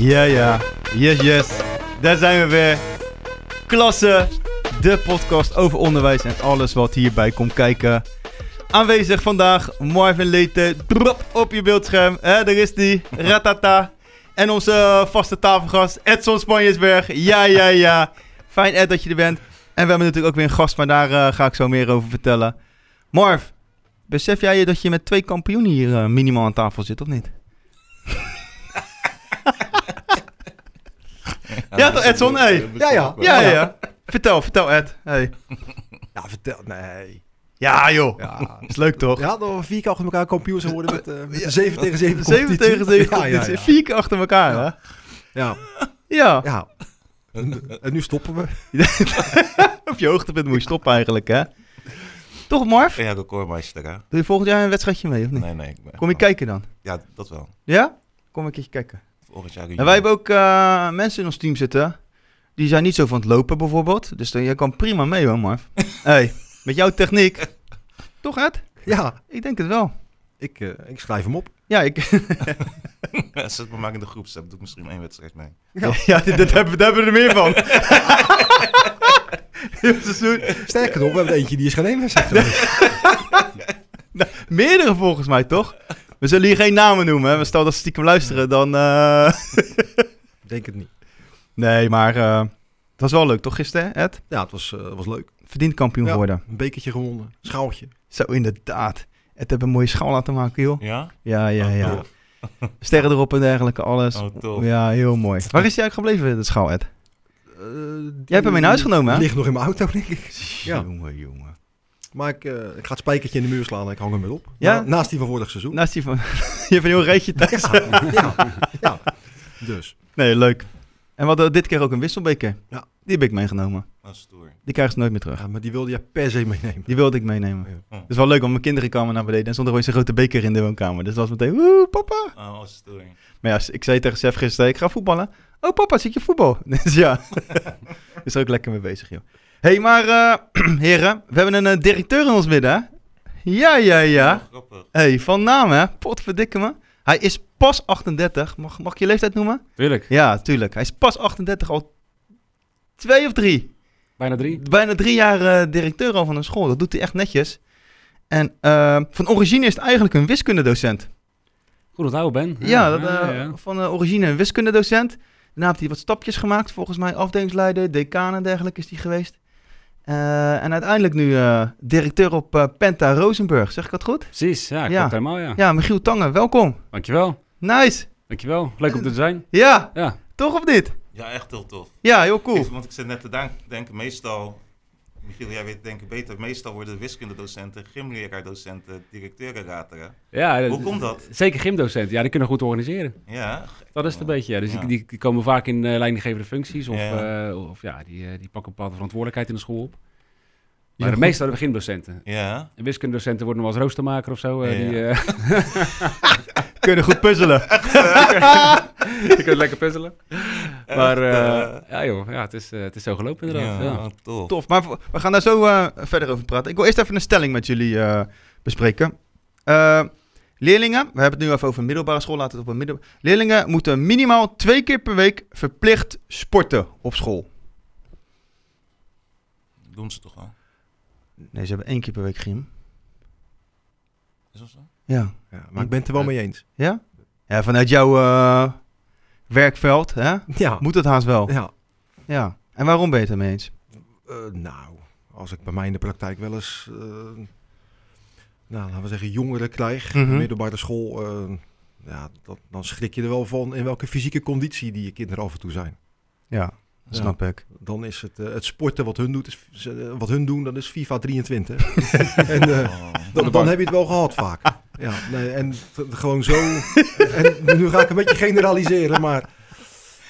Ja, ja. Yes, yes. Daar zijn we weer. Klasse. De podcast over onderwijs en alles wat hierbij komt kijken. Aanwezig vandaag Marvin Leten. Drop op je beeldscherm. Hè, daar is die. Ratata. En onze eh, vaste tafelgast Edson Spanjesberg. Ja, ja, ja. Fijn Ed dat je er bent. En we hebben natuurlijk ook weer een gast, maar daar eh, ga ik zo meer over vertellen. Marv, besef jij je dat je met twee kampioenen hier eh, minimaal aan tafel zit, of niet? Ja, toch, Edson? Hey. Ja, ja. Ja, ja, ja. Vertel, vertel Ed. Hey. Ja, vertel. Nee. Ja, joh. Ja. Is leuk toch? Ja, dat we vier keer achter elkaar kampioen zijn worden met, eh met de 7 tegen 7 7 tegen 7 Ja, ja, ja. Vier keer achter elkaar, hè? Ja, Ja. ja. En, en nu stoppen we. Op je hoogtepunt moet je stoppen eigenlijk, hè? Toch, Marv? Ja, recordmeister, hè? Doe je volgend jaar een wedstrijdje mee, of niet? Nee, nee. ik ben Kom je kijken dan? Ja, dat wel. Ja? Kom een keertje kijken. Volgend jaar. En wij hebben ook eh, mensen in ons team zitten. Die zijn niet zo van het lopen bijvoorbeeld. Dus dan, jij kan prima mee hoor, Marv. hey, met jouw techniek. Toch, Ed? Ja, Ik denk het wel. ik, eh, ik schrijf hem op. Ja, ik, Zet me maar in de groepsapp. Doe ik misschien één wedstrijd mee. Ja. ja dit, dit hebben, daar hebben we er meer van. Sterker nog, we hebben eentje die is geen één wedstrijd geweest. Meerdere volgens mij, toch? We zullen hier geen namen noemen. Hè? Maar Stel dat ze stiekem luisteren, dan... eh, Denk het niet. Nee, maar eh, het was wel leuk, toch gisteren, Ed? Ja, het was, eh, was leuk. Verdiend kampioen Ja. geworden. Een bekertje gewonnen. Schaaltje. Zo, inderdaad. Ed heeft een mooie schaal laten maken, joh. Ja? Ja, ja, Oh, ja. tof. Sterren erop en dergelijke, alles. Oh, tof. Ja, heel mooi. Waar is hij eigenlijk gebleven, de schaal, Ed? Eh, Jij hebt hem in huis genomen, hè? Ligt nog in mijn auto, denk ik. Ja. Jongen, jongen. Maar ik, eh, ik ga het spijkertje in de muur slaan en ik hang hem weer op. Ja? Na- naast die van vorig seizoen. Naast die van... je hebt een heel reetje thuis. ja, ja. Dus. Nee, leuk. En we hadden dit keer ook een wisselbeker. Ja. Die heb ik meegenomen. Dat is stoer. Die krijgen ze nooit meer terug. Ja, maar die wilde jij per se meenemen. Die wilde ik meenemen. Ja. Dat is wel leuk, want mijn kinderen kwamen naar beneden en stond er gewoon zo'n grote beker in de woonkamer. Dus dat was meteen, woe, papa. Oh, dat is stoer. Maar ja, ik zei tegen chef gisteren, ik ga voetballen. Oh papa, zit je voetbal? Dus ja, is er ook lekker mee bezig, joh. Hey, maar eh, heren, we hebben een eh, directeur in ons midden, hè? Ja, ja, ja. Grappig. hey, van naam, hè? Potverdikke me. Hij is pas 38. Mag, mag ik je leeftijd noemen? Tuurlijk, Ja, tuurlijk. Hij is pas 38, al twee of drie. bijna drie. Bijna drie jaar eh, directeur al van een school. Dat doet hij echt netjes. En van origine is het eigenlijk een wiskundedocent. Goed onthouden, Ben. Ja, dat, ja, eh, ja. van origine een wiskundedocent. Daarna heeft hij wat stapjes gemaakt. Volgens mij afdelingsleider, decaan en dergelijke is hij geweest. Eh, en uiteindelijk nu eh, directeur op eh, Penta Rosenburg. Zeg ik dat goed? Precies, ja, Ja. klopt helemaal, ja. Ja, Michiel Tangen, welkom. Dankjewel, Nice. dankjewel. Leuk om te zijn. Ja, Ja, toch of niet? Ja, echt heel tof. Ja, heel cool. Ik- want ik zit net te denken, meestal... Michiel, jij weet denk ik beter. Meestal worden wiskundedocenten, gymleraardocenten, directeuren later, hè? ja Hoe komt dat? Zeker gymdocenten, ja, die kunnen goed organiseren. Ja. Dat is het een beetje, ja. Dus Ja. die, die, komen vaak in eh, leidinggevende functies of Ja. ja, of, ja die, eh, die pakken een bepaalde verantwoordelijkheid in de school op. Ja, Maar meestal de gymdocenten. Ja. En wiskundedocenten worden nog wel eens roostermaker of zo. eh, Ja. Die, eh, Kunnen goed puzzelen. die kunnen lekker puzzelen. Maar Echt, eh, ja joh, ja, het, is, eh, het is zo gelopen inderdaad. Ja, Ja. tof. Tof, maar we gaan daar zo eh, verder over praten. Ik wil eerst even een stelling met jullie eh, bespreken. Eh, leerlingen, we hebben het nu even over middelbare school, laten we het op een middel... Leerlingen moeten minimaal twee keer per week verplicht sporten op school. Doen ze toch al? Nee, ze hebben één keer per week gym. Is dat zo? Ja. Ja, maar ik ben het er wel mee eens. Ja? Ja, vanuit jouw eh, werkveld, hè? Ja. Moet het haast wel. Ja. Ja. En waarom ben je het ermee eens? Eh, nou, als ik bij mij in de praktijk wel eens, eh, nou, laten we zeggen, jongeren krijg, Mhm. middelbare school, eh, ja, dat, dan schrik je er wel van in welke fysieke conditie die je kinderen af en toe zijn. Ja, snap ik. Dan is het, het sporten wat hun, doet, is, wat hun doen, dat is FIFA 23. en eh, Oh. dan, dan heb je het wel gehad vaak. Ja, nee, en gewoon zo. en nu ga ik een beetje generaliseren, maar.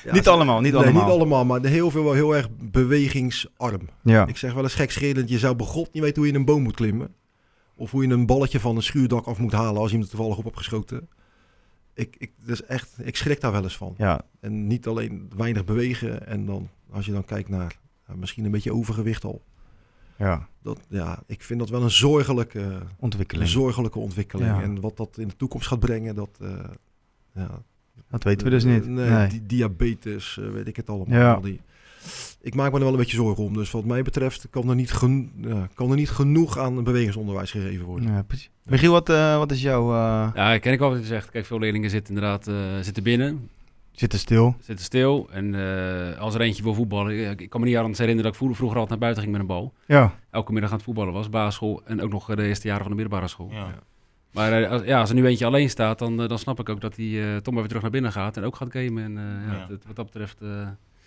ja, niet allemaal, niet nee, allemaal. niet allemaal, maar heel veel wel heel erg bewegingsarm. Ja. Ik zeg wel eens gekscherend, je zou begot niet weten hoe je een boom moet klimmen. Of hoe je een balletje van een schuurdak af moet halen als je hem er toevallig op hebt geschoten. Ik, ik, dus echt, ik schrik daar wel eens van. Ja, En niet alleen weinig bewegen en dan, als je dan kijkt naar ja, misschien een beetje overgewicht al. Ja. Dat, ja, ik vind dat wel een zorgelijke, een Ontwikkeling. zorgelijke ontwikkeling. Ja. En wat dat in de toekomst gaat brengen, dat, eh, ja, Dat weten we dus niet. Eh, nee, Nee. di- diabetes, eh, weet ik het allemaal. Ja. Al Die. Ik maak me er wel een beetje zorgen om. Dus wat mij betreft kan er niet, gen- ja, kan er niet genoeg aan bewegingsonderwijs gegeven worden. Ja, precies. Michiel, wat, eh, wat is jouw... eh Ja, ken ik wel wat je zegt. Kijk, veel leerlingen zitten inderdaad eh, zitten binnen, zitten stil? zitten stil. En eh, als er eentje wil voetballen... Ik, ik kan me niet aan herinneren dat ik vroeger, vroeger altijd naar buiten ging met een bal. Ja. Elke middag aan het voetballen was, basisschool en ook nog eh, de eerste jaren van de middelbare school. Ja. Maar eh, als, ja, als er nu eentje alleen staat, dan, dan snap ik ook dat hij eh toch maar weer terug naar binnen gaat en ook gaat gamen. En eh, ja, Ja. het- wat dat betreft eh,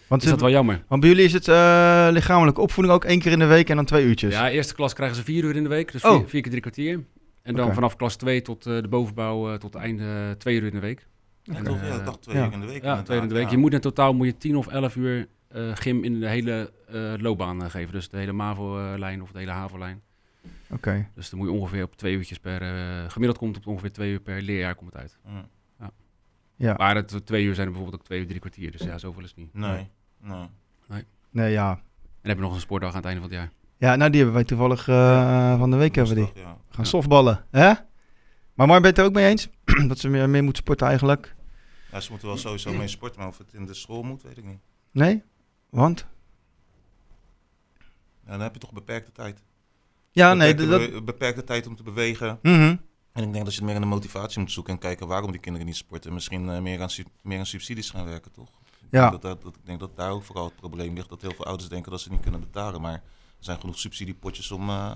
Want, is dat wel jammer. want bij jullie is het eh, lichamelijke opvoeding ook één keer in de week en dan twee uurtjes? Ja, eerste klas krijgen ze vier uur in de week, dus Oh. vier, vier keer drie kwartier. En dan vanaf klas 2 tot eh, de bovenbouw eh, tot het einde twee uur in de week. Ja, En, toch? eh, Ja, ik dacht twee ja. uur in de week. Ja, twee uur in de week. ja. Je moet in totaal moet je 10 of 11 uur eh, gym in de hele eh, loopbaan eh, geven. Dus de hele MAVO-lijn of de hele HAVO-lijn. Oké. Dus dan moet je ongeveer op twee uurtjes per... eh, gemiddeld komt het op ongeveer twee uur per leerjaar komt het uit. Hm. Ja. Maar het, twee uur zijn er bijvoorbeeld ook twee uur drie kwartier. Dus ja, zoveel is het niet. Nee, nee. Nee, ja. En dan heb je nog een sportdag aan het einde van het jaar. Ja, nou die hebben wij toevallig eh, van de week hebben we die. Ja. Gaan softballen, hè? Maar Mar, ben je het er ook mee eens? dat ze meer, meer moeten sporten eigenlijk? ja, ze moeten wel sowieso mee sporten, maar of het in de school moet, weet ik niet. Nee? Want? Ja, dan heb je toch beperkte tijd. Ja, nee, dat... beperkte tijd om te bewegen. Mhm. En ik denk dat je meer aan de motivatie moet zoeken en kijken waarom die kinderen niet sporten. En misschien eh, meer, aan, meer aan subsidies gaan werken, toch? Ik Ja. denk dat, dat, dat- ik denk dat daar ook vooral het probleem ligt. Dat heel veel ouders denken dat ze niet kunnen betalen. Maar er zijn genoeg subsidiepotjes om eh,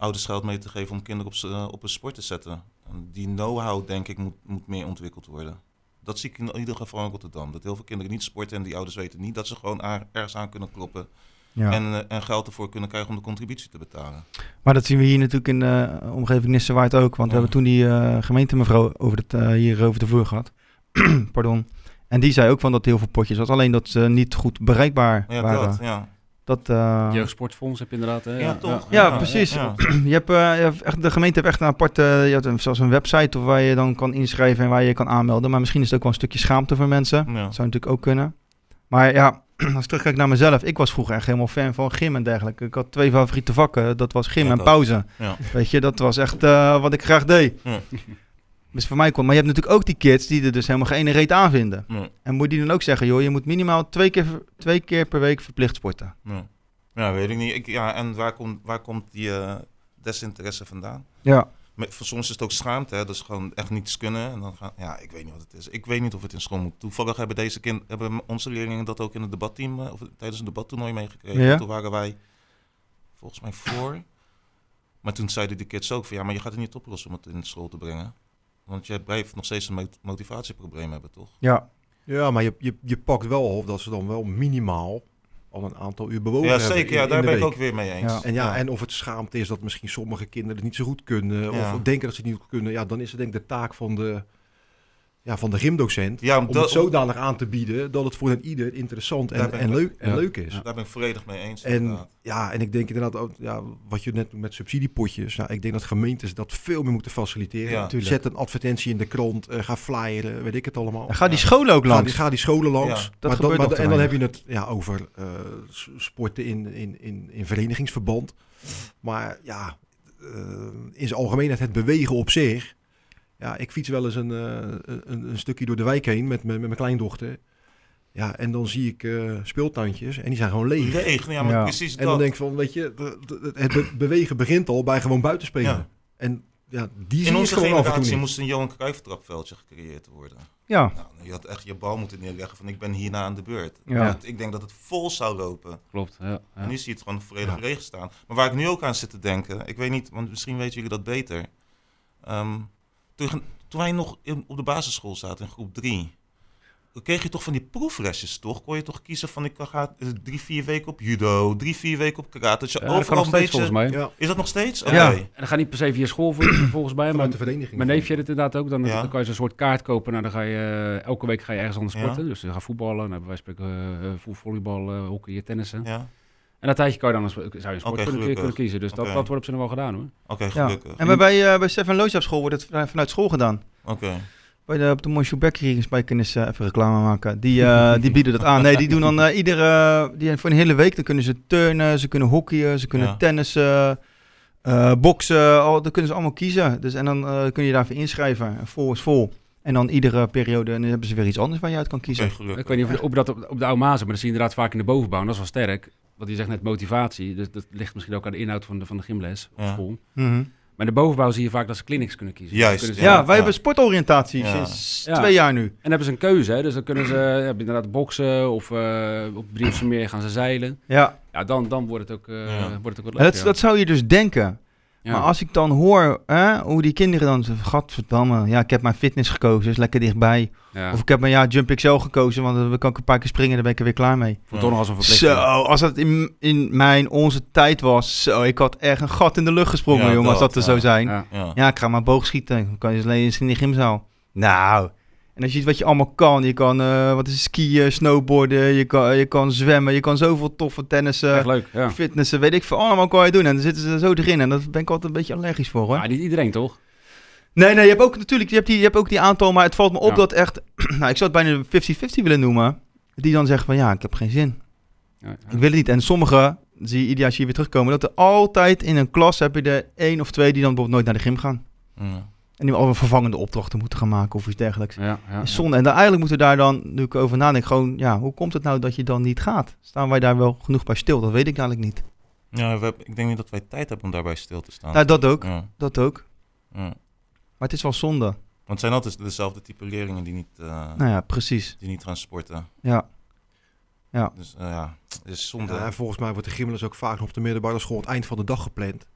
ouders geld mee te geven om kinderen op, eh, op een sport te zetten. En die know-how, denk ik, moet, moet meer ontwikkeld worden. Dat zie ik in ieder geval in Rotterdam. Dat heel veel kinderen niet sporten en die ouders weten niet dat ze gewoon ergens aan kunnen kloppen. Ja. En, eh, en geld ervoor kunnen krijgen om de contributie te betalen. Maar dat zien we hier natuurlijk in de omgeving Nissewaard ook. Want we hebben toen die eh gemeentemevrouw over het, eh, hier over de vloer gehad. Pardon. En die zei ook van dat heel veel potjes was. Alleen dat ze niet goed bereikbaar Ja, waren. dat, ja. Dat, eh, Jeugdsportfonds heb je inderdaad. Hè? Ja, toch? Ja, precies. ja. je hebt, eh, je hebt echt, de gemeente heeft echt een aparte, je hebt een, zoals een website of waar je dan kan inschrijven en waar je je kan aanmelden. Maar misschien is het ook wel een stukje schaamte voor mensen. Ja. Dat zou natuurlijk ook kunnen. Maar ja, als ik terugkijk naar mezelf, ik was vroeger echt helemaal fan van gym en dergelijke. Ik had twee favoriete vakken, dat was gym en pauze. Ja. Weet je, dat was echt eh, wat ik graag deed. Ja. Dus voor mij kon. Maar je hebt natuurlijk ook die kids die er dus helemaal geen ene reet aan vinden. Ja. En moet die dan ook zeggen, joh, je moet minimaal twee keer, twee keer per week verplicht sporten. Ja. ja, weet ik niet. Ik, ja, en waar komt, waar komt die eh, desinteresse vandaan? Ja, Met, voor soms is het ook schaamte, hè? dus gewoon echt niets kunnen. En dan gaan, ja, ik weet niet wat het is. Ik weet niet of het in school moet. Toevallig hebben, deze kind, hebben onze leerlingen dat ook in het debatteam, eh, of tijdens een debattoernooi meegekregen. Ja. Toen waren wij volgens mij voor. Maar toen zeiden de kids ook van, ja, maar je gaat het niet oplossen om het in school te brengen. Want je blijft nog steeds een mot- motivatieprobleem hebben, toch? ja. Ja, maar je, je, je pakt wel op dat ze dan wel minimaal al een aantal uur bewogen Ja, hebben zeker. in- Ja, daar ben ik ook weer mee eens. Ja. En ja, en of het schaamte is dat misschien sommige kinderen het niet zo goed kunnen. Ja. Of denken dat ze het niet goed kunnen. Ja, dan is het denk ik de taak van de, ja, van de gymdocent. Ja, Om dat- het zodanig aan te bieden dat het voor een ieder interessant en, en, leuk, en ja. leuk is. Daar ben ik volledig mee eens. En inderdaad. ja, en ik denk inderdaad ook, ja, wat je net doet met subsidiepotjes. Nou, ik denk dat gemeentes dat veel meer moeten faciliteren. Zet een advertentie in de krant, eh, ga flyeren, weet ik het allemaal. Dan gaat die Ja. scholen ook Ga die, langs. ga die scholen langs. Ja, dat maar te en dan heb je het ja, over eh, sporten in, in, in, in verenigingsverband. Maar ja, eh, in zijn algemeenheid het bewegen op zich. Ja, ik fiets wel eens een, eh, een, een stukje door de wijk heen met, met, met mijn kleindochter. Ja, en dan zie ik eh, speeltuintjes en die zijn gewoon leeg. Leeg, ja, maar Ja. precies En dat. dan denk ik van, weet je, het be- bewegen begint al bij gewoon buiten spelen. Ja. En ja, die zie In onze generatie moest een Johan Cruijff trapveldje gecreëerd worden. Ja, Nou, je had echt je bal moeten neerleggen van ik ben hierna aan de beurt. Ja. Want Ik denk dat het vol zou lopen. Klopt. Ja, ja. En nu zie je het gewoon volledig Ja. leeg staan. Maar waar ik nu ook aan zit te denken, ik weet niet, want misschien weten jullie dat beter. Ehm, toen, toen wij nog in- op de basisschool zaten in groep 3, dan kreeg je toch van die proeflesjes, toch? Kon je toch kiezen van ik ga eh, drie, vier weken op judo, drie, vier weken op karate. Dat je Ja, dat kan overal nog een steeds beetje... volgens mij. Ja, Is dat nog steeds? Ja. En dat gaat niet per se via school vol- volgens mij, maar vanuit de vereniging. mijn neefje het inderdaad ook. Dan, Ja. dan kan je zo'n soort kaart kopen. Nou, dan ga je eh, elke week ga je ergens anders Ja. sporten. Dus je gaat voetballen, nou, bij wijze van spreken eh, eh, vo- volleybal, eh, hockey, tennissen. Ja, En dat tijdje kan je dan een, zou je een sport kunnen, kunnen kiezen. Dus dat, wordt op zich nog wel gedaan hoor. oké, gelukkig. En bij, bij, eh, bij Stefan Loos op school wordt het vanuit school gedaan. Oké. Bij de, op de Monsieur Becker hier in Spijkenis eh, even reclame maken. Die, eh, die bieden dat aan. Nee, die doen dan eh, iedere... Die, voor een hele week dan kunnen ze turnen, ze kunnen hockeyen, ze kunnen Ja. tennissen, eh, boksen. Al, dat kunnen ze allemaal kiezen. Dus, en dan eh, kun je daarvoor inschrijven. En vol is vol. En dan iedere periode en dan hebben ze weer iets anders waar je uit kan kiezen. Ik weet niet of, je- of dat op, op de oude mazen, maar dat zie je inderdaad vaak in de bovenbouw. En dat is wel sterk. Want je zegt net motivatie. Dus dat ligt misschien ook aan de inhoud van de, van de gymles op Ja. school. Mhm. Maar in de bovenbouw zie je vaak dat ze clinics kunnen kiezen. Juist, Kunnen ze- Ja, Ja, wij ja. hebben sportoriëntatie Ja. sinds Ja. twee jaar nu. En dan hebben ze een keuze. Hè? Dus dan kunnen ze ja, inderdaad boksen of eh, op Brielse meer gaan ze zeilen. Ja, Ja, dan, dan wordt het ook, eh, Ja. wordt het ook wat En leuk. dat, dat zou je dus denken. Ja. Maar als ik dan hoor hè, hoe die kinderen dan zeggen, gadverdamme, ja, ik heb mijn fitness gekozen, is lekker dichtbij. ja. Of ik heb mijn ja, Jump XL gekozen, want dan kan ik een paar keer springen, dan ben ik er weer klaar mee. Voelt toch nog als een verplichting. Zo, als dat in, in mijn, onze tijd was, zo, ik had echt een gat in de lucht gesprongen, Ja, jongen, als dat, er ja. zou zijn. Ja. Ja. Ja, ik ga maar boogschieten. Dan kan je alleen in de gymzaal. Nou, en als je ziet wat je allemaal kan. Je kan, eh, wat is het, skiën, snowboarden, je kan, je kan zwemmen, je kan zoveel toffe tennissen, Echt leuk, ja. fitnessen, weet ik veel. Allemaal kan je doen. En dan zitten ze er zo erin. En daar ben ik altijd een beetje allergisch voor, hoor. Ja, niet iedereen toch? Nee, nee, je hebt ook natuurlijk, je hebt, die, je hebt ook die aantal, maar het valt me op Ja. dat echt, nou, ik zou het bijna 50-50 willen noemen. Die dan zeggen van, ja, ik heb geen zin. Ja, ja. Ik wil het niet. En sommige, zie je ieder jaar zie je weer terugkomen, dat er altijd in een klas heb je er één of twee die dan bijvoorbeeld nooit naar de gym gaan. Ja. En die al een vervangende opdrachten moeten gaan maken of iets dergelijks. Ja, ja, zonde. En daar eigenlijk moeten we daar dan, nu ik over nadenk, gewoon, ja, hoe komt het nou dat je dan niet gaat? Staan wij daar wel genoeg bij stil? Dat weet ik eigenlijk niet. Ja, we hebben- ik denk niet dat wij tijd hebben om daarbij stil te staan. Nou, dat ook. Ja, Dat ook. ja. Maar het is wel zonde. Want het zijn altijd dezelfde type leerlingen die niet, eh, Nou ja, precies. die niet gaan sporten. Ja. Dus eh, ja, het is zonde. Ja, en volgens mij wordt de gymles ook vaak nog op de middelbare school het eind van de dag gepland.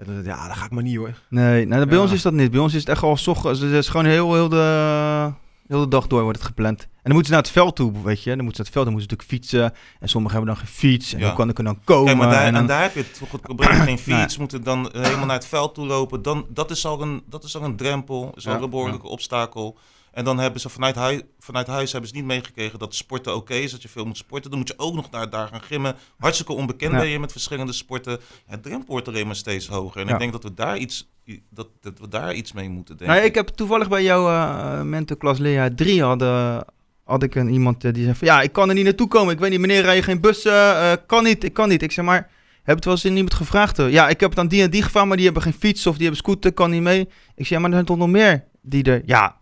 En dan, ja, dat ga ik maar niet hoor. Nee, nou, bij Ja. ons is dat niet. Bij ons is het echt al ochtends. Het is gewoon heel, heel, de, heel de dag door wordt het gepland. En dan moeten ze naar het veld toe, weet je. Dan moeten ze naar het veld, dan moeten ze natuurlijk fietsen. En sommigen hebben dan geen fiets. En Ja. hoe kan ik er dan komen? Kijk, maar daar, en daar heb je toch het probleem. Geen fiets, Nee. moeten dan eh, helemaal naar het veld toe lopen. Dan, dat, is al een, dat is al een drempel, is al Ja, een behoorlijke obstakel. En dan hebben ze vanuit, hui- vanuit huis hebben ze niet meegekregen dat sporten oké is, dat je veel moet sporten. Dan moet je ook nog naar daar gaan gymmen. Hartstikke onbekend Ja. ben je met verschillende sporten. Het drempel wordt alleen maar steeds hoger. En Ja. ik denk dat we daar iets, dat, dat we daar iets mee moeten denken. Nou, ik heb toevallig bij jouw eh mentorklas Lea 3 hadden, had ik een iemand eh, die zei van... Ja, ik kan er niet naartoe komen. Ik weet niet, meneer, rij je geen bussen? Eh, kan niet, ik kan niet. Ik zeg maar... Heb het wel eens in iemand gevraagd? hoor? Ja, ik heb het aan die en die gevraagd, maar die hebben geen fiets of die hebben scooter, kan niet mee. Ik zeg, ja, maar er zijn toch nog meer die er... Ja,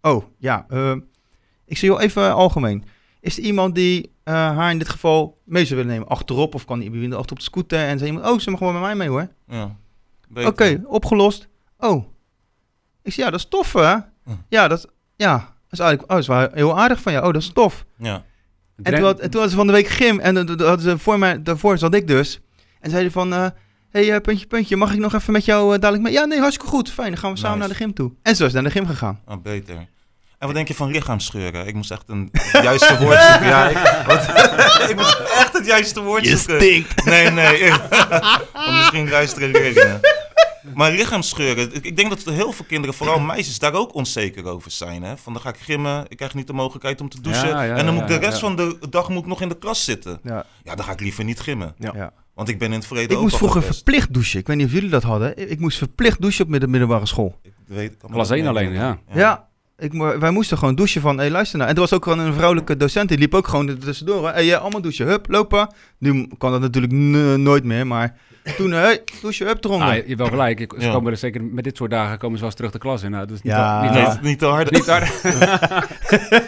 oh, ja. eh, ik zeg, joh, even algemeen. Is er iemand die eh, haar in dit geval mee zou willen nemen? Achterop of kan die iemand achterop de scooter? En zei iemand, oh, ze mag gewoon met mij mee hoor. Ja. Oké, opgelost. Oh. Ik zei, ja, dat is tof, hè? Hm. Ja, dat, ja, dat is eigenlijk oh, dat is wel heel aardig van jou. Oh, dat is tof. Ja. En toen, had, en toen hadden ze van de week gym en dan hadden ze voor mij, daarvoor zat ik dus. En zeiden van, eh hey, eh, puntje, puntje, mag ik nog even met jou eh, dadelijk mee? Ja, nee, hartstikke goed, fijn, dan gaan we samen Nice. naar de gym toe. En zo is naar de gym gegaan. Ah, beter. En wat denk je van lichaamsscheuren? Ik moest echt een het juiste woord zoeken. Ja, ik, wat, ik moest echt het juiste woord zoeken. stinkt. Nee, nee. Misschien luisteren leerlingen. Maar lichaamsscheuren, ik, denk dat heel veel kinderen, vooral meisjes, daar ook onzeker over zijn. Hè? Van dan ga ik grimmen, ik krijg niet de mogelijkheid om te douchen. Ja, ja, en dan moet ik ja, de rest ja. van de dag moet ik nog in de klas zitten. Ja, Ja, dan ga ik liever niet grimmen. Ja. Ja. Want ik ben in het verleden Ik ook moest al vroeger gepest. verplicht douchen. Ik weet niet of jullie dat hadden. Ik moest verplicht douchen op midden, middelbare school. Ik weet, ik kan me Klas dat 1 alleen, herinneren. Ja. Ik, wij moesten gewoon douchen van, hé luister nou. En er was ook gewoon een vrouwelijke docent, die liep ook gewoon er tussendoor. Hé, hey, allemaal douchen, hup, lopen. Nu kan dat natuurlijk nooit meer, maar toen, hé, hey, douchen, hup, eronder. Ah, je hebt wel gelijk. Ik, ze Ja. komen er zeker met dit soort dagen komen ze wel eens terug de klas in. Nou, dat is niet Ja. al- niet, Nee, al- het is niet te hard. niet hard.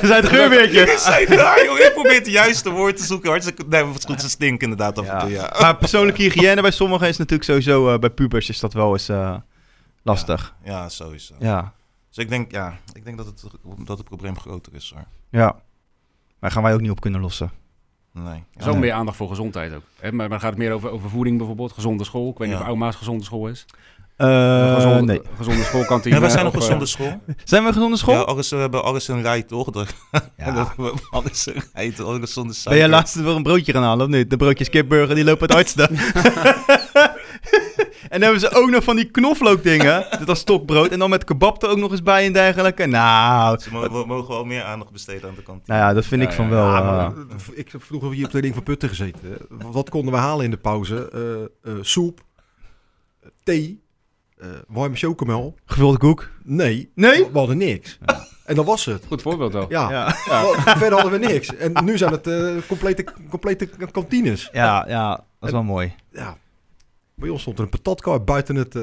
We zijn het daar, joh. Ik probeer het juiste woord te zoeken. Hartstikke, nee, wat goed, ze stinken inderdaad af en toe, ja. Maar persoonlijke hygiëne bij sommigen is natuurlijk sowieso, eh, bij pubers is dat wel eens eh, lastig. Ja, sowieso. Ja. Dus ik denk, ja, ik denk dat het, dat het probleem groter is, hoor. ja. Maar gaan wij ook niet op kunnen lossen. Nee. Ja. Zo meer aandacht voor gezondheid ook. Hè? Maar dan gaat het meer over, over voeding bijvoorbeeld. Gezonde school. Ik weet niet Ja. of Ouma's gezonde school is. Eh, gezonde, nee. gezonde schoolkantine. Ja, wij zijn op of, eh, gezonde school. Zijn we een gezonde school? Ja, we hebben alles in rij, toch? Ja. alles in rij, toch? Alles zonder Ben suiker. jij laatst weer een broodje gaan halen of niet? De broodjes kipburger, die lopen het hardste. en dan hebben ze ook nog van die knoflookdingen. Dat is stokbrood. En dan met kebab er ook nog eens bij en dergelijke. Nou, Ze mogen wel meer aandacht besteden aan de kantine. nou ja, dat vind Ja, ik van ja, wel... Ja, eh, maar, ik heb vroeger hier op de ding van Putten gezeten. Wat konden we halen in de pauze? Eh, eh, soep, thee, eh, warme chocomel. gevulde koek. Nee, Nee? we hadden niks. En dat was het. Goed voorbeeld wel. Ja, Ja, verder hadden we niks. En nu zijn het eh, complete, complete kantines. ja, ja dat is wel mooi. Ja. Bij ons stond er een patatkar buiten het, eh,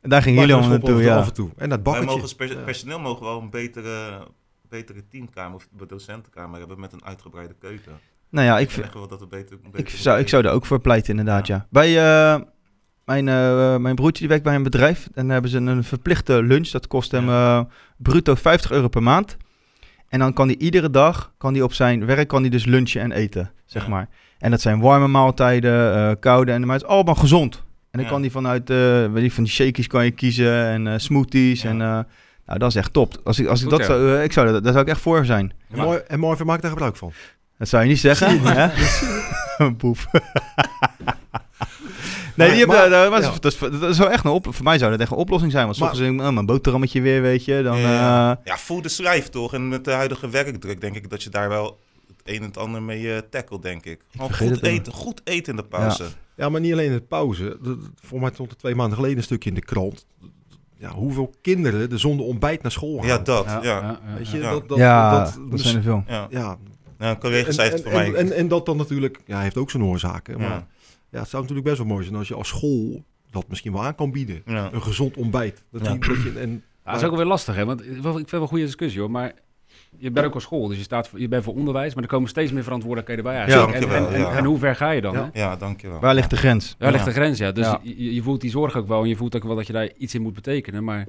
Daar gingen jullie allemaal Buitenlandse naartoe, af ja. en toe. En dat Wij bakketje. mogen als per- Ja. personeel mogen wel een betere, betere teamkamer of docentenkamer hebben met een uitgebreide keuken. Nou ja, ik, Ik vind- dat het beter, ik, beter zou, ik zou er ook voor pleiten, inderdaad, ja. Bij eh, mijn, eh, mijn broertje die werkt bij een bedrijf. En dan hebben ze een verplichte lunch. Dat kost hem eh, bruto 50 euro per maand. En dan kan hij iedere dag, kan hij op zijn werk, kan hij dus lunchen en eten, zeg Ja. maar. En dat zijn warme maaltijden, eh, koude, en, maar het is allemaal gezond. En dan Ja. kan hij vanuit, eh weet ik, van die shakies kan je kiezen en eh, smoothies. Ja. En eh, nou, dat is echt top. Als ik, als ik Goed, dat zou, ik zou, daar zou ik echt voor zijn. En mooi- En Marvin maakt daar gebruik van. Dat zou je niet zeggen. hè? Een poep. nee, die Maar- hebben, maar- dat, was, ja. dat, is, dat wel echt een op, voor mij zou dat echt een oplossing zijn. Want soms denk ik, oh, mijn boterhammetje weer, weet je. Dan, Ja. eh, Ja, voel de schrijf toch? En met de huidige werkdruk denk ik dat je daar wel het een en het ander mee eh tackle, denk ik. Gewoon vergeet goed eten, goed eten in de pauze. Ja, maar niet alleen in de pauze. Voor mij stond er twee maanden geleden een stukje in de krant. Ja, hoeveel kinderen er zonder ontbijt naar school gaan. Ja, dat. Ja, Weet je, Ja. dat, dat, ja, dat, dat, zijn er veel. ja. ja, Ja, een collega zei het en, voor en, mij. En, en, dat dan natuurlijk, ja, hij heeft ook zijn oorzaken. Maar ja. het zou natuurlijk best wel mooi zijn als je als school dat misschien wel aan kan bieden. Ja. Een gezond ontbijt. Dat Ja. die- dat je, en, Ja, dat is ook wel weer lastig, hè? Want ik vind het wel een goede discussie, hoor. Maar je bent ook op school, dus je, staat voor, je bent voor onderwijs, maar er komen steeds meer verantwoordelijkheden bij eigenlijk. Ja, en, en, en, ja. en hoe ver ga je dan? Ja. Hè? ja, dankjewel. Waar ligt de grens? Daar ligt de grens, ja. Dus Ja. Je, je voelt die zorg ook wel en je voelt ook wel dat je daar iets in moet betekenen. Maar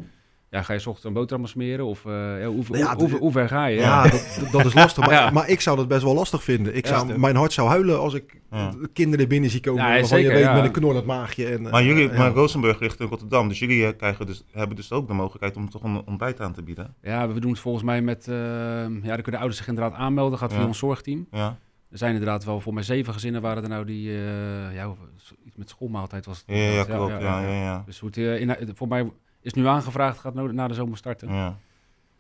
ja, ga je 's ochtends een boterham smeren of eh, ja, hoe, ja, hoe, hoe, de- hoe ver ga je? ja, Ja. dat, dat- is lastig. Maar, Ja. maar ik zou dat best wel lastig vinden. Ik zou, mijn hart zou huilen als ik Ja. de kinderen binnen zie komen. Ja, waarvan zeker, je weet ja. met een knorrend maagje. En, Maar jullie, eh, maar ja. Rosenburg ligt in Rotterdam, dus jullie eh, krijgen dus, hebben dus ook de mogelijkheid om toch een ontbijt aan te bieden. Ja, we doen het volgens mij met... eh, ja, dan kunnen ouders zich inderdaad aanmelden. Gaat via ons zorgteam. Ja, Er zijn inderdaad wel voor mij zeven gezinnen waren er nou die... eh, ja, iets met schoolmaaltijd was het. ja, klopt. Ja, ja, ja. Dus hoe het, in, voor mij is nu aangevraagd, gaat na de zomer starten. ja.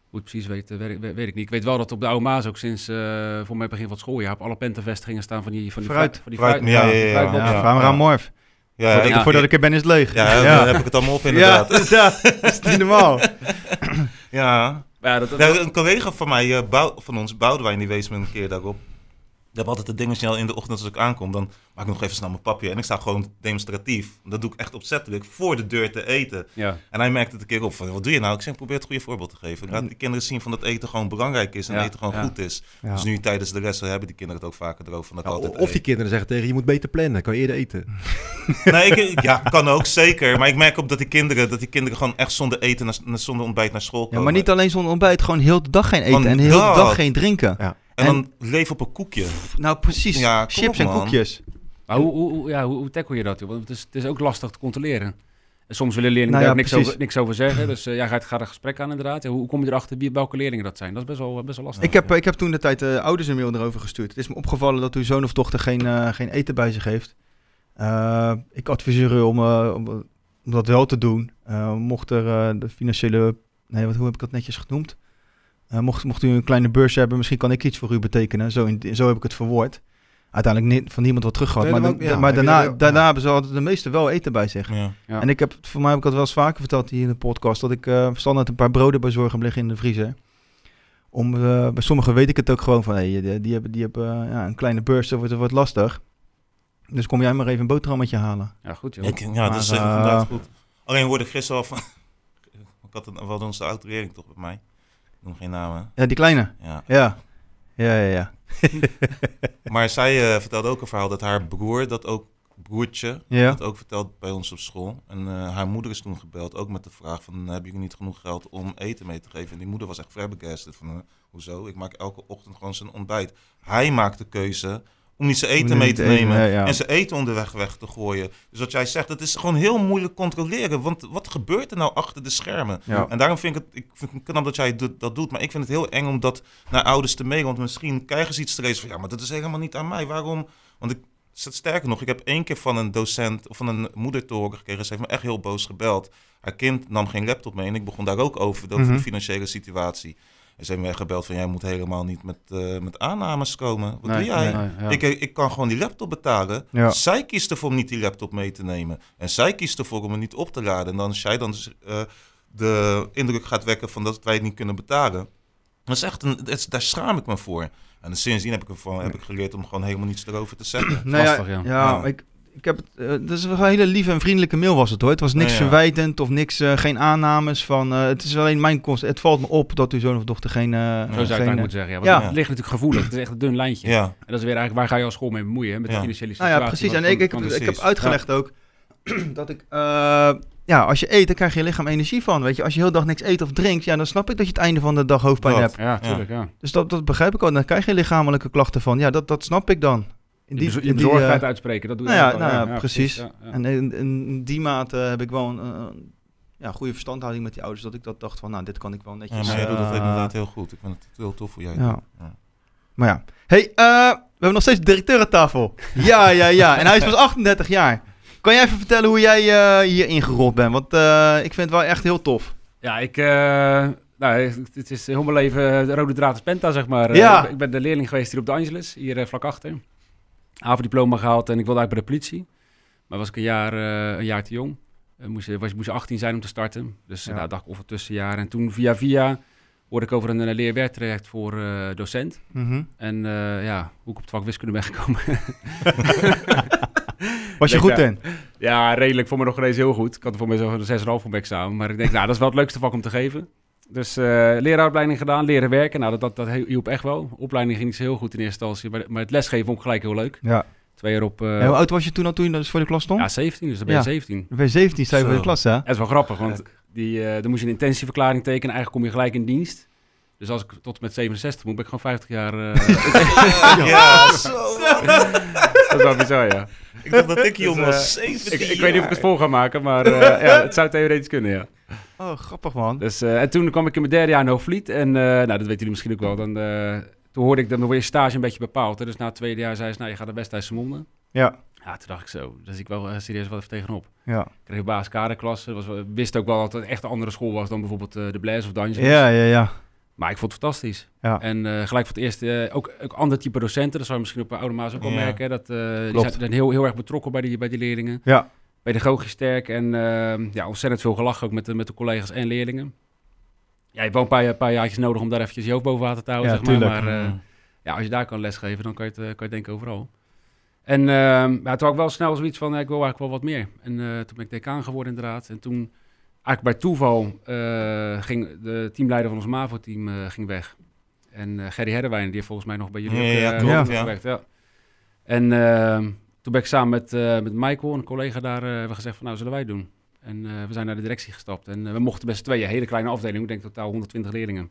Hoe het precies weet, weet, ik- weet, ik niet. Ik weet wel dat op de oude Maas ook sinds eh, voor mij begin van het schooljaar op alle pentenvestigingen staan van die van die Fruit. Van die Fruit, fruit, ja, ja, ja, ja. Morf. Ja, voordat, ik- ik, voordat ik er ben is het leeg. Ja, ja. dan heb ik het allemaal op inderdaad. Ja, dat is niet normaal. Ja. Ja, dat, dat- Ja, een collega van mij, eh, Bou- van ons, Boudewijn, die wees me een keer daarop. Ik heb altijd het ding snel in de ochtend als ik aankom, dan maak ik nog even snel mijn papje. En ik sta gewoon demonstratief, dat doe ik echt opzettelijk, voor de deur te eten. ja. En hij merkte het een keer op van, wat doe je nou? Ik zeg, probeer het goede voorbeeld te geven. Laat die kinderen zien van dat eten gewoon belangrijk is en Ja, eten gewoon ja. goed is. Ja. Dus nu tijdens de les hebben die kinderen het ook vaker erover van dat altijd of die kinderen zeggen tegen je, moet beter plannen. Kan je eerder eten. Nee, ik, ja, kan ook, zeker. Maar ik merk op dat die kinderen, dat die kinderen gewoon echt zonder eten, naar, zonder ontbijt naar school komen. Ja, maar niet alleen zonder ontbijt, gewoon heel de dag geen eten Van en heel de dag geen drinken. Ja. En dan leven op een koekje. Nou, precies. Ja, Chips op, en koekjes. Maar hoe, hoe, ja, hoe, hoe tackle je dat? Want het is, het is ook lastig te controleren. En soms willen leerlingen Nou daar ja, niks over, niks over zeggen. Dus eh, ja, gaat, gaat er gesprek aan inderdaad. Ja, hoe, kom je erachter wie, welke leerlingen dat zijn? Dat is best wel, best wel lastig. Ik heb, ik heb toen de tijd de ouders een mail erover gestuurd. Het is me opgevallen dat uw zoon of dochter geen, eh, geen eten bij zich heeft. Eh, ik adviseer u om, eh, om, om dat wel te doen. Eh, mocht er eh, de financiële... Nee, wat, hoe heb ik dat netjes genoemd? Eh, mocht, mocht u een kleine beurs hebben, misschien kan ik iets voor u betekenen. Zo, in, zo heb ik het verwoord. Uiteindelijk niet, van niemand wat terug gehad. Nee, maar ja, maar daarna, daarna hebben ze altijd de meeste wel eten bij zich. Ja. Ja. En ik heb, voor mij heb ik dat wel eens vaker verteld hier in de podcast, dat ik eh standaard een paar broden bij zorg heb liggen in de vriezer. Om, eh, bij sommigen weet ik het ook gewoon van, hey, die, die hebben, die hebben ja, een kleine beurs, dat wordt, dat wordt lastig. Dus kom jij maar even een boterhammetje halen. Ja, goed joh. Ik, ja, dat is inderdaad goed. Alleen hoorde ik gisteren al van... ik had een, we hadden onze autorering toch bij mij. Noem geen namen. Ja, die kleine. Ja. Ja. Ja, ja, ja. Maar zij eh, vertelde ook een verhaal dat haar broer, dat ook broertje, Ja. dat ook verteld bij ons op school. En eh, haar moeder is toen gebeld, ook met de vraag van, hebben jullie niet genoeg geld om eten mee te geven? En die moeder was echt flabbergasted van, eh, hoezo? Ik maak elke ochtend gewoon zijn ontbijt. Hij maakt de keuze om niet zijn eten mee te eten, nemen ja, ja. en zijn eten onderweg weg te gooien. Dus wat jij zegt, het is gewoon heel moeilijk controleren. Want wat gebeurt er nou achter de schermen? Ja. En daarom vind ik het, ik vind het knap dat jij dat doet. Maar ik vind het heel eng om dat naar ouders te mailen. Want misschien krijgen ze iets te lezen van, ja, maar dat is helemaal niet aan mij. Waarom? Want ik, sterker nog, ik heb één keer van een docent of van een moeder te horen gekregen. Ze heeft me echt heel boos gebeld. Haar kind nam geen laptop mee en ik begon daar ook over, over Mhm. de financiële situatie. En ze heeft me echt gebeld van, jij moet helemaal niet met, eh, met aannames komen. Wat Nee, doe jij? nee, ja. Ik, ik kan gewoon die laptop betalen. Ja. Zij kiest ervoor om niet die laptop mee te nemen. En zij kiest ervoor om hem niet op te laden. En dan als jij dan eh, de indruk gaat wekken van dat wij het niet kunnen betalen. Dat is echt een, dat is- daar schaam ik me voor. En sindsdien heb ik, ervan, heb ik geleerd om gewoon helemaal niets erover te zeggen. Nou ja, lastig, ja. ja, Ja. Ik, ik heb het, eh, dat is wel een hele lieve en vriendelijke mail was het hoor. Het was niks ja. verwijtend of niks, eh, geen aannames van. eh, het is alleen mijn kost. Het valt me op dat uw zoon of dochter geen. eh, Zo zou geen, eigenlijk eh, moeten zeggen. Ja, want Ja. Het ligt natuurlijk gevoelig. Het is echt een dun lijntje. Ja, En dat is weer eigenlijk, waar ga je als school mee bemoeien? Hè? Met de financiële Nou situatie. ja, precies. van- En ik, ik, heb, ik heb uitgelegd ook dat ik. eh, ja, als je eet, dan krijg je lichaam energie van. Weet je, als je heel dag niks eet of drinkt, ja, dan snap ik dat je het einde van de dag hoofdpijn Dat. hebt. Ja, tuurlijk, ja. Dus dat, dat begrijp ik ook. Dan krijg je lichamelijke klachten van. Ja, dat, dat snap ik dan. In Die, je bezorgdheid eh, uitspreken, dat doe je nou ja, nou ja, precies. Ja, ja. En in, in die mate heb ik wel een, eh, ja, goede verstandhouding met die ouders. Dat ik dat dacht van, nou, dit kan ik wel ja netjes. maar jij doet dat eh, inderdaad heel goed. Ik vind het heel tof voor jij. Ja. Ja. Maar ja. hey, eh, we hebben nog steeds de directeur aan tafel. Ja, ja, ja. En hij is pas 38 jaar. Kan jij even vertellen hoe jij eh, hier ingerold bent? Want eh, ik vind het wel echt heel tof. Ja, ik... eh, nou, het is heel mijn leven de rode draad is Penta, zeg maar. Eh, Ja. ik, ben de leerling geweest hier op de Angeles, hier eh, vlak achter. Avonddiploma gehaald en ik wilde eigenlijk bij de politie. Maar was ik een jaar, eh, een jaar te jong. Uh, moest, je- was, moest je 18 zijn om te starten. Dus eh, Ja. nou, dacht ik of het tussenjaar. En toen via via hoorde ik over een, eh, leerwerktraject voor eh, docent. Mhm. En eh, ja, hoe ik op het vak wiskunde ben gekomen. Was je Denk, goed in? Ja, redelijk. Voor me nog ineens heel goed. Ik had er voor mij zo'n 6,5 voor mijn examen. Maar ik denk, nou, dat is wel het leukste vak om te geven. Dus eh leraaropleiding gedaan, leren werken. Nou, dat, dat, dat hielp echt wel. Opleiding ging niet zo heel goed in eerste instantie. Maar, maar het lesgeven vond ik gelijk heel leuk. Ja. Twee jaar op... eh, En hoe oud was je toen al toen je dus voor de klas stond? ja, 17. Dus dan ben je Ja. 17. Dan ben je 17, sta je voor de klas, hè? Dat is wel grappig, want die, eh dan moest je een intentieverklaring tekenen. Eigenlijk kom je gelijk in dienst. Dus als ik tot met 67 moet, ben ik gewoon 50 jaar... Ja, zo. dat is wel bizar, ja. Ik dacht dat ik jong Dus, was. eh, 17 Ik, ik weet niet of ik het vol ga maken, maar eh, ja, het zou theoretisch kunnen, ja. Oh, grappig man. Dus, eh, en toen kwam ik in mijn derde jaar in Hoogvliet. En eh, nou, dat weten jullie misschien ook wel. Dan, eh, toen hoorde ik, dan word je stage een beetje bepaald. Hè? Dus na het tweede jaar zei ze, nou, je gaat naar Westhuis Monden. Ja, Ja, toen dacht ik zo, zie ik wel eh, serieus wat even tegenop. ja. Ik kreeg een baas kaderklasse. Was, wist ook wel dat het echt een andere school was dan bijvoorbeeld eh, de Blaise of Dungeons. Ja, ja, ja. Maar ik vond het fantastisch. Ja. En eh, gelijk voor het eerst eh, ook, ook ander type docenten. Dat zou je misschien op Oude Maas ook wel Ja. merken. Dat, eh, die Klopt. zijn, zijn heel, heel erg betrokken bij die, bij die leerlingen. Ja. Pedagogisch sterk en eh, ja, ontzettend veel gelachen ook met de, met de collega's en leerlingen. Ja, je hebt wel een paar, paar jaartjes nodig om daar eventjes je hoofd boven water te houden, Ja, zeg maar. tuurlijk. Maar eh, ja, als je daar kan lesgeven, dan kan je het, kan je het denken overal. En ehm ja, toen had ik wel snel zoiets van, ik wil eigenlijk wel wat meer. En eh, toen ben ik decaan geworden inderdaad. En toen, eigenlijk bij toeval, eh, ging de teamleider van ons MAVO-team eh, ging weg. En eh Gerry Herderwijn, die heeft volgens mij nog bij jullie Ja, ook, ja, ja. gewerkt. Ja. En toen ben ik samen met, met Michael, een collega daar, hebben gezegd van, nou, zullen wij het doen? En we zijn naar de directie gestapt. En we mochten best tweeën, hele kleine afdeling, ik denk totaal 120 leerlingen.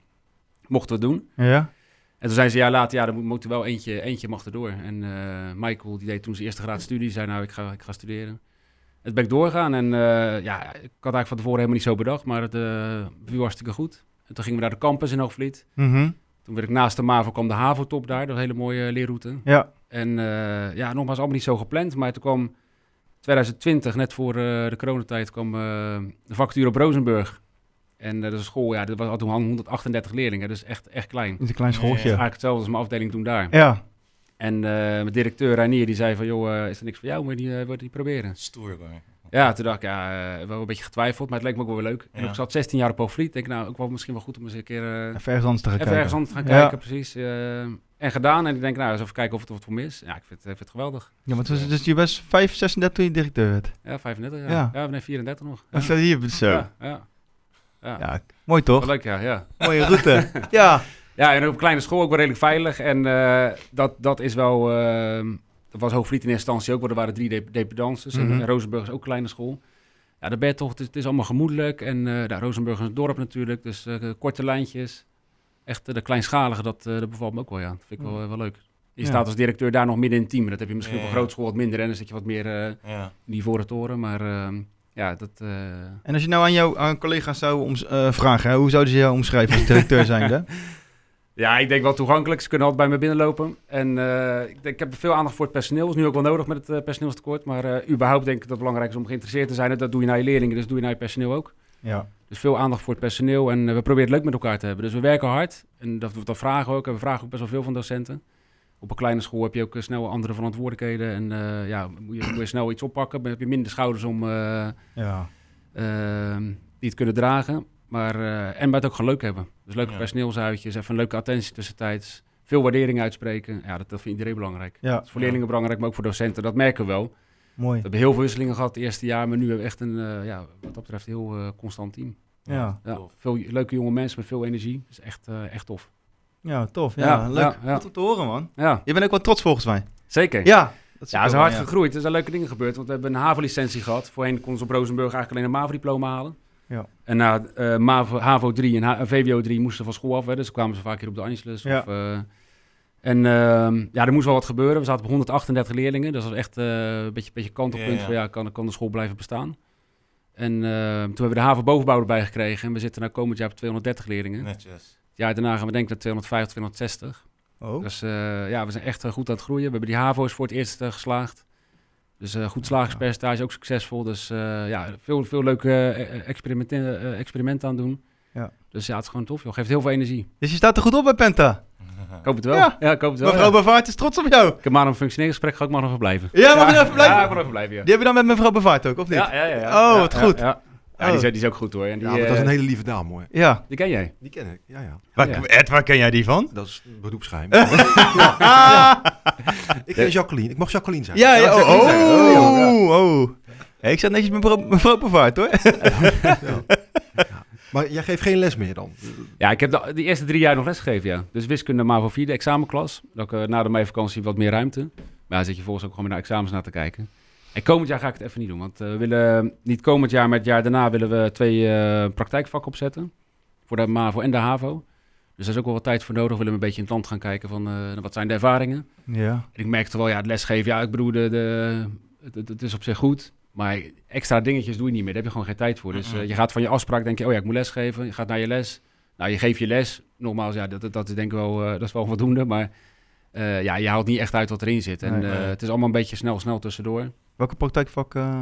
Mochten we het doen. Ja? En toen zijn ze een jaar later, ja, dan moet, er wel eentje, eentje mag erdoor. En Michael, die deed toen zijn eerste graad studie, zei nou, ik ga, ik ga studeren. Het ben ik doorgaan en eh, ja, ik had eigenlijk van tevoren helemaal niet zo bedacht, maar het uh, viel hartstikke goed. En toen gingen we naar de campus in Hoogvliet. Mhm. Toen werd ik naast de MAVO, kwam de HAVO-top daar, dat hele mooie leerroute. Ja. En eh, ja, nogmaals, allemaal niet zo gepland, maar toen kwam 2020, net voor eh, de coronatijd, kwam eh, de vacature op Rozenburg. En eh, dat is een school, ja, dat was, had toen 138 leerlingen, dus echt, echt klein. Het is een klein Ja, schooltje. Ja. Eigenlijk hetzelfde als mijn afdeling toen daar. Ja. En eh, mijn directeur Reinier die zei van, joh, eh, is er niks voor jou? Moet je die, eh, wil je die proberen? Stoer hoor. Ja, toen dacht ik, ja, eh, wel een beetje getwijfeld, maar het leek me ook wel weer leuk. En Ja. ik zat 16 jaar op Hoogvliet. denk ik, nou, ook wel misschien wel goed om eens een keer eh, Even ergens anders te gaan even kijken. ergens anders te gaan Ja. kijken, precies. eh, en gedaan. En ik denk, nou, eens even kijken of het wat voor me is. Ja, ik vind, ik vind het geweldig. Ja, maar het was dus je was 5, 36 toen je directeur werd. Ja, 35 jaar. Ja. Ja, nee, 34 nog. Ja. Dat staat hier zo. Ja. Ja, ja. Ja. ja. Mooi Wel toch? leuk, ja, ja. Mooie route. ja. Ja, en op kleine school ook wel redelijk veilig. En eh, dat, dat is wel... eh, dat was Hoogvliet in eerste instantie ook, want er waren drie dep- dependances. Mhm. En, en Rozenburg is ook een kleine school. Ja, ben je toch... Het is, het is allemaal gemoedelijk. En eh nou, Rozenburg is een dorp natuurlijk, dus eh, korte lijntjes. Echt eh, de kleinschalige, dat, eh, dat bevalt me ook wel, ja. Dat vind ik wel, eh, wel leuk. Je Ja. staat als directeur daar nog midden in het team. Dat heb je misschien Ja, op een grote school wat minder. En dan zit je wat meer eh, Ja. in die voren toren. Maar eh, ja, dat... eh, En als je nou aan jouw aan collega's zou eh, vragen, hè, hoe zouden ze jou omschrijven als directeur zijnde? Ja, ik denk wel toegankelijk. Ze kunnen altijd bij me binnenlopen. En eh, ik, denk, ik heb veel aandacht voor het personeel. is nu ook wel nodig met het eh, personeelstekort. Maar eh, überhaupt denk ik dat het belangrijk is om geïnteresseerd te zijn. En dat doe je naar je leerlingen, dus doe je naar je personeel ook. ja. Dus veel aandacht voor het personeel. En we proberen het leuk met elkaar te hebben. Dus we werken hard. En dat, dat vragen we ook. En we vragen ook best wel veel van docenten. Op een kleine school heb je ook snel andere verantwoordelijkheden. En ja, moet je, moet je snel iets oppakken. Dan heb je minder schouders om... Ja. Ehm, die het kunnen dragen. Maar, eh, en bij het ook gewoon leuk hebben. Dus leuke Ja. personeelsuitjes, even een leuke attentie tussentijds. Veel waardering uitspreken. Ja, dat, dat vindt iedereen belangrijk. Ja. Dat is voor leerlingen belangrijk, maar ook voor docenten. Dat merken we wel. mooi. We hebben heel veel wisselingen gehad het eerste jaar, maar nu hebben we echt een, eh, ja, wat dat betreft, heel eh, constant team. Ja, Ja, veel leuke jonge mensen met veel energie. Dat is echt, echt tof. ja tof. Ja, Ja, leuk. ja. Goed om te horen, man. Ja, Je bent ook wel trots volgens mij. zeker. Ja. Dat Ja, ze zijn hard gegroeid. Er zijn leuke dingen gebeurd. Want we hebben een HAVO-licentie gehad. Voorheen konden ze op Rozenburg eigenlijk alleen een MAVO-diploma halen. Ja. En na eh, MAVO, HAVO 3 en H- en VWO 3 moesten ze van school af. Hè, dus kwamen ze vaak hier op de Angelus. Ja. Of, eh, en ehm, ja, er moest wel wat gebeuren. We zaten op 138 leerlingen. Dus dat was echt eh, een beetje, beetje kantelpunt Ja, ja. van ja, kan, kan de school blijven bestaan. En ehm, toen hebben we de HAVO bovenbouw erbij gekregen. En we zitten nu komend jaar op 230 leerlingen. Netjes. Jaar daarna gaan we denken naar 250, 260. Oh. Dus eh, ja, we zijn echt eh, goed aan het groeien. We hebben die HAVO's voor het eerst eh, geslaagd. Dus eh, goed slagingspercentage, ook succesvol. Dus eh, ja, veel, veel leuke eh, experimenten, eh, experimenten aan doen. Ja. Dus ja, het is gewoon tof, joh. Geeft heel veel energie. Dus je staat er goed op bij Penta. Ik hoop het wel. Ja. Ja, ik hoop het wel. Mevrouw ja. Bavaart is trots op jou. Ik heb maar een functioneringsgesprek, ga ik maar nog even blijven. Ja, mag je even blijven? Ja, ik mag nog even blijven, ja. Die heb je dan met mevrouw Bavaart ook, of niet? Ja, ja, ja, ja. Oh, Ja, wat ja, goed. Ja, Ja, Oh. die, is, die is ook goed hoor. En die, Ja, maar dat is eh, een hele lieve dame hoor. Ja. die ken jij. Die ken ik, ja ja. Waar, Ja. Ed, waar ken jij die van? Dat is beroepsgeheim. Ik ken Jacqueline. Ik mag Jacqueline zijn. Ja, ja, Ja, oh, oh, oh, oh. Ja, ik zat netjes met mevrouw, Bavaart, hoor. Maar jij geeft geen les meer dan? Ja, ik heb de, de eerste drie jaar nog lesgegeven, ja. Dus wiskunde MAVO 4, de examenklas. Dat ik, eh, na de meivakantie wat meer ruimte. Maar ja, zit je volgens ook gewoon naar examens naar te kijken. En komend jaar ga ik het even niet doen. Want eh, we willen niet komend jaar, maar het jaar daarna willen we twee eh, praktijkvakken opzetten. Voor de MAVO en de HAVO. Dus daar is ook wel wat tijd voor nodig. We willen een beetje in het land gaan kijken van eh, wat zijn de ervaringen. Ja. En ik merkte wel, ja, het lesgeven, ja, ik bedoel, de, de, het, is op zich goed. Maar extra dingetjes doe je niet meer. Daar heb je gewoon geen tijd voor. Dus je gaat van je afspraak, denk je, oh ja, ik moet lesgeven. Je gaat naar je les. Nou, je geeft je les. Nogmaals, ja, dat, dat, dat is denk ik wel, dat is wel voldoende. Maar ja, je haalt niet echt uit wat erin zit. En Nee. het is allemaal een beetje snel, snel tussendoor. Welke praktijkvak? eh?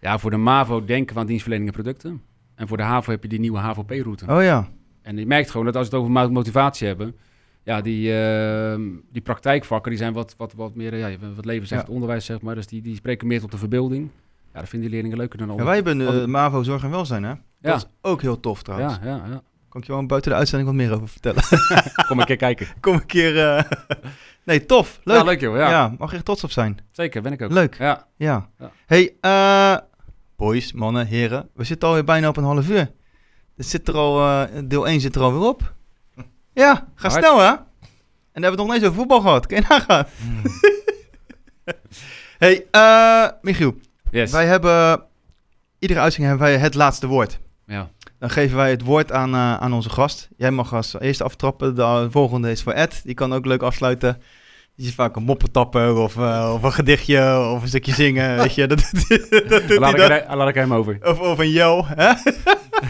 Ja, voor de MAVO denken we aan dienstverlening en producten. En voor de HAVO heb je die nieuwe HAVO-P-route. Oh ja. En je merkt gewoon dat als we het over mo- motivatie hebben, ja, die, ehm, die praktijkvakken die zijn wat, wat, wat meer, eh, ja, wat leven zegt, Ja. onderwijs zeg maar. Dus die, die spreken meer tot de verbeelding. Ja, dat vinden die leerlingen leuker dan al. ja wij hebben de MAVO Zorg en Welzijn, hè? Ja. Dat is ook heel tof, trouwens. ja, ja, ja. Kan ik je wel buiten de uitzending wat meer over vertellen? Kom een keer kijken. Kom een keer... eh, nee, tof. Leuk. Ja, leuk joh. Ja, Ja. mag je echt trots op zijn. zeker. Ben ik ook. Leuk. Ja. Ja. Ja. Hey, eh, boys, mannen, heren. We zitten alweer bijna op een half uur. Dit zit er al, eh, deel 1 zit er alweer op. Ja, ga Hard. snel hè. En dan hebben we het nog niet eens over voetbal gehad. Kun je nagaan. hey, eh Michiel. Yes. Wij hebben, iedere uitzending hebben wij het laatste woord. Ja. Dan geven wij het woord aan, eh, aan onze gast. Jij mag als eerste aftrappen. De volgende is voor Ed. Die kan ook leuk afsluiten. Die is vaak een moppen tappen of, eh, of een gedichtje of een stukje zingen. weet je, dat, dat, dat laat, ik dan. er, laat ik hem over. Of, of een yo. Hè?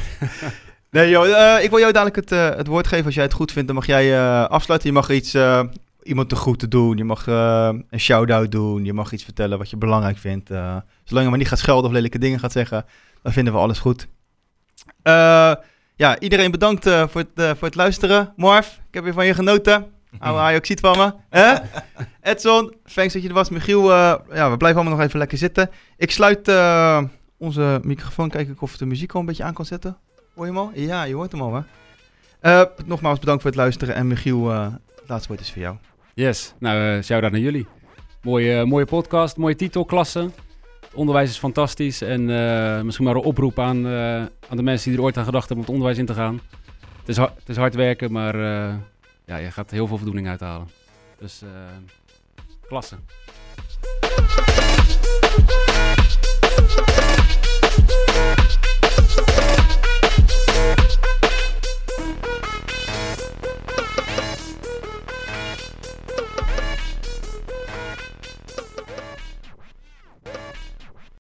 nee joh, eh, ik wil jou dadelijk het, eh, het woord geven. Als jij het goed vindt, dan mag jij eh, afsluiten. Je mag iets, eh, iemand de groeten doen. Je mag eh, een shout-out doen. Je mag iets vertellen wat je belangrijk vindt. Eh, zolang je maar niet gaat schelden of lelijke dingen gaat zeggen, dan vinden we alles goed. Eh, ja, iedereen bedankt eh, voor, het, eh, voor het luisteren. Morf, ik heb weer van je genoten. Oude Ajax ziet van me. Hè? Edson, thanks dat je er was. Michiel, eh, ja, we blijven allemaal nog even lekker zitten. Ik sluit eh, onze microfoon. Kijk ik of de muziek al een beetje aan kan zetten. Hoor je hem al? Ja, je hoort hem al, hè? Eh, nogmaals bedankt voor het luisteren. En Michiel, eh, het laatste woord is voor jou. Yes. Nou, eh shout-out naar jullie. Mooie, mooie podcast, mooie titel, klasse. Onderwijs is fantastisch. En eh, misschien maar een oproep aan, eh, aan de mensen die er ooit aan gedacht hebben om het onderwijs in te gaan. Het is, hard, het is hard werken, maar eh, ja, je gaat heel veel voldoening uithalen. Dus klasse.